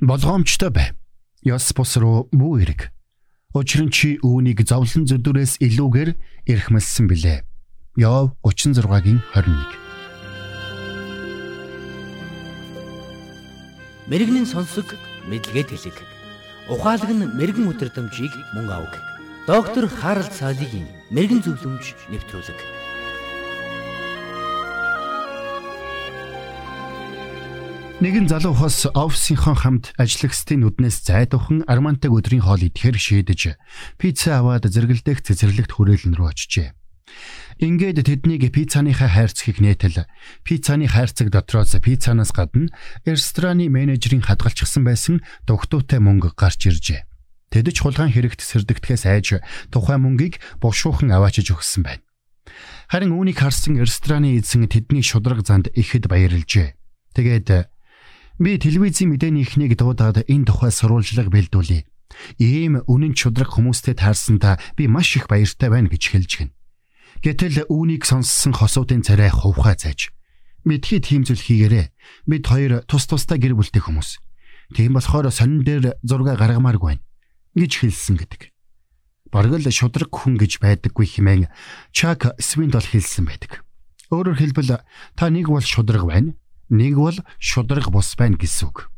Болгоомжтой бай. Ёс бус руу бүү эрг. Учир нь чи үүнийг зовлон зүдүрээс илүүгээр эрхмэлсэн билээ. Йов 36-гийн 21. Мэргэний сонсог мэдлэгэд хэлэг. Ухаалаг нь мэрэгэн өдрөмжийг мөн авг. Доктор Харалт цаалогийн мэрэгэн зөвлөмж нэвтрүүлэг. Нэгэн залуу хос офисынхон хамт ажиллагчдын нүднээс зайдуухан армантаг өдрийн хоол идэхээр шийдэж пицца аваад зэрэгэлдэх цэцэрлэгт хүрээлэн рүү очжээ. Ингээд тэднийг пиццаныхаа хайрцгийг нээтэл пиццаны хайрцаг дотроос пиццанаас гадна рестораны менежерийн хадгалчихсан байсан дугтуутай мөнгө гарч иржээ. Тэд ч хулгайн хэрэгт сэрдэгдэхээс айж тухайн мөнгийг бушуухан аваачиж өгсөн байна. Харин үүнийг харсан рестораны эзэн тэдний шудраг занд ихэд баярлжээ. Тэгээд Би телевизийн мэдээний ихнийг дуудаад энэ тухай сурвалжлага бэлдүүлье. Ийм үнэн чудраг хүмүүстэй таарсандаа би маш их баяртай байна гэж хэлж гин. Гэтэл үүнийг сонссон хосуудын царай хувхаа зааж. Мэдхий тийм зүйл хийгээрэй. Бид хоёр тус тустай гэр бүлтэй хүмүүс. Тийм болохоор сонин дээр зураг гаргамааргүй байна гэж хэлсэн гэдэг. Бараг л шудраг хүн гэж байдаггүй хэмээн Чак Свиндол хэлсэн байдаг. Өөрөөр хэлбэл та нэг бол шудраг байна нэг бол шудраг бус байна гэсэн үг.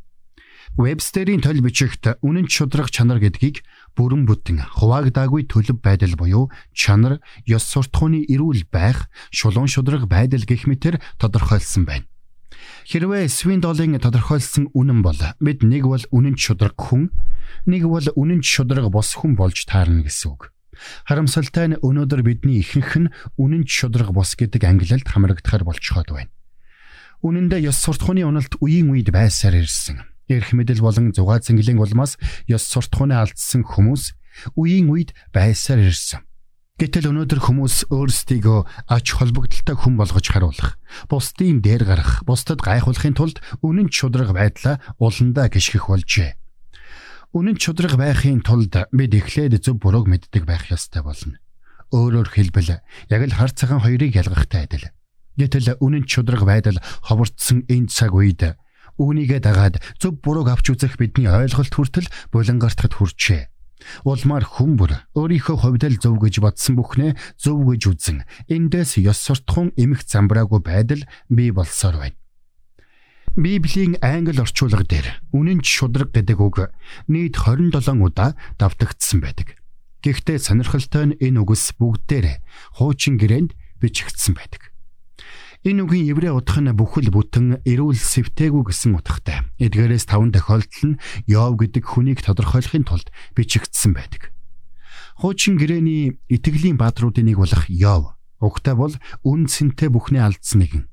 Вебстерийн тол бичигт үнэн шудраг чанар гэдгийг бүрэн бүтэн хуваагдаагүй төлөв байдал буюу чанар, ёс суртахууны эрүүл байх, шулуун шудраг байдал гэх мэтэр тодорхойлсон байна. Хэрвээ Свиндолын тодорхойлсон үнэн бол бид нэг бол үнэн шудраг хүн, нэг бол үнэн шудраг бос хүн болж таарна гэсэн үг. Харамсалтай нь өнөөдөр бидний ихэнх нь үнэн шудраг бос гэдэг ангилалд хамрагдахаар болчиход байна. Үнэн дээр ёс суртахууны уналт үеийн үед байсаар ирсэн. Эрх мэдэл болон зугаа зэнгэлийн улмаас ёс суртахууны алдсан хүмүүс үеийн үед байсаар ирсэн. Гэтэл өнөөдөр хүмүүс өөрсдийгөө ач холбогдолтой хүн болгож харуулах, бусдын дээр гарах, бусдад гайхуулахын тулд үнэн чудраг байдлаа уландаа гიშгэх болжээ. Үнэн чудраг байхын тулд бид эхлээд зөв бурууг мэддэг байх ёстой болно. Өөрөөр хэлбэл яг л хар цагаан хоёрыг ялгахтай адил. Гэтэл үнэн чудраг байдал ховордсон энэ цаг үед үүнийгээ дагаад зөв бурууг авч үзэх бидний ойлголт хүртэл булангартахад хүрчээ. Улмаар хүмүүр өөрийнхөө хувьд л зөв гэж бодсон бүхнээ зөв гэж үзэн эндээс ёс суртахуун эмх замбраагүй байдал бий болсоор байна. Библийн англи орчуулга дээр үнэн шудраг гэдэг үг нийт 27 удаа давтагдсан байдаг. Гэхдээ сонирхолтой нь энэ үгс бүгдээр хуучин гэрээнд бичигдсэн байдаг. Энэ үгийн еврей утга нь бүхэл бүтэн эрүүл сэвтээгүү гэсэн утгатай. Эдгээрээс таван тохиолдол нь Йов гэдэг хүнийг тодорхойлохын тулд бичигдсэн байдаг. Хуучин гэрээний итгэлийн баадруудын нэг болох Йов. Угтаа бол үн цэнтэй бүхний алдсан нэгэн.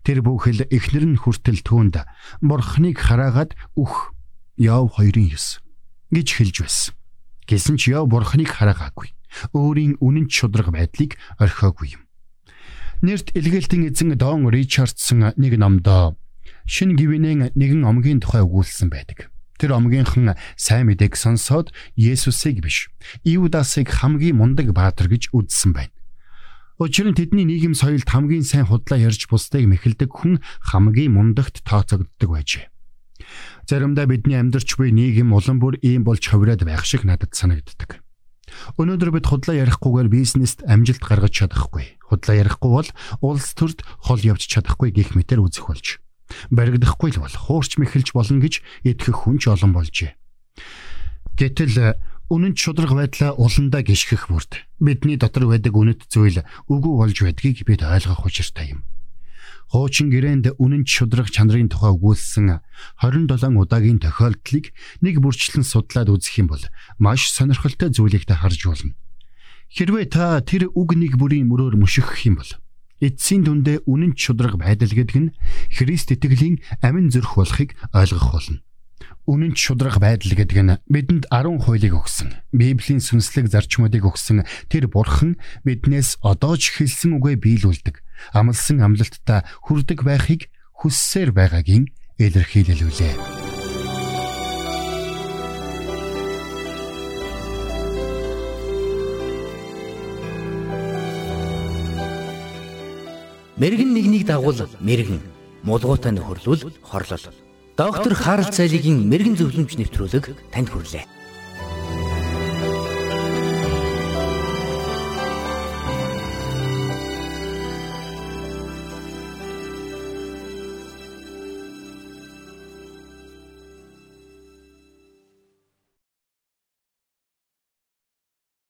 Тэр бүхэл эхнэр нь хүртэл түүнд бурхныг хараагаад үх Йов 2:9 гэж хэлж байсан. Гэсэн ч Йов бурхныг хараагаагүй. Өөрийн үнэн чудраг байдлыг орхиогүй юм. Нэрт илгээлтийн эзэн Дон Ричардсон нэг номдоо шин гівнэн нэгэн омгийн тухай өгүүлсэн байдаг. Тэр омгийнхан сайн мэдээг сонсоод Есүсийг биш, Иудасыг хамгийн мундаг баатар гэж үзсэн байна. Учир нь тэдний нийгэм соёлд хамгийн сайн худлаа ярьж бусдыг мэхэлдэг хүн хамгийн мундагт тооцогддог байжээ. Заримдаа бидний амьдарч буй нийгэм улам бүр ийм болж ховроод байх шиг надад санагддаг. Өнөөдөр бид худлаа ярихгүйгээр бизнест амжилт гаргаж чадахгүй. Худлаа ярихгүй бол улс төрд хол явж чадахгүй гих мэтэр үзэх болж. Баригдахгүй л бол хуурч мэхэлж болно гэж итгэх хүн ч олон болжээ. Гэтэл үнэн чудраг байдлаа уландаа гიშгэх бүрд бидний дотор байдаг үнэт зүйл үгүй болж байдгийг бид ойлгох учиртай юм хуучин гэрээнд үнэн шудраг чанарын тухай өгүүлсэн 27 удаагийн тохиолдлыг нэг бүрчлэн судлаад үзэх юм бол маш сонирхолтой зүйлийг та харж болно. Хэрвээ та тэр үг нэг бүрийн мөрөөр мөшгөх юм бол эцсийн дүндээ үнэн шудраг байдал гэдэг нь Христ итгэлийн амин зүрх болохыг ойлгох болно. Үнэн шудраг байдал гэдэг нь бидэнд 10 хуулийг өгсөн. Библийн сүнслэг зарчмуудыг өгсөн тэр бурхан биднээс одоо ч хэлсэн үгээ биелүүлдэг амлсан амлалтаа хүрдэг байхыг хүссээр байгаагийн илэрхийлэлүүлээ. Мэргэн нэгнийг дагуул мэргэн мулгуутай нөхөрлөл хорлол. Доктор Харалт цайлигийн мэрэгэн зөвлөмж нэвтрүүлэг танд хүрэлээ.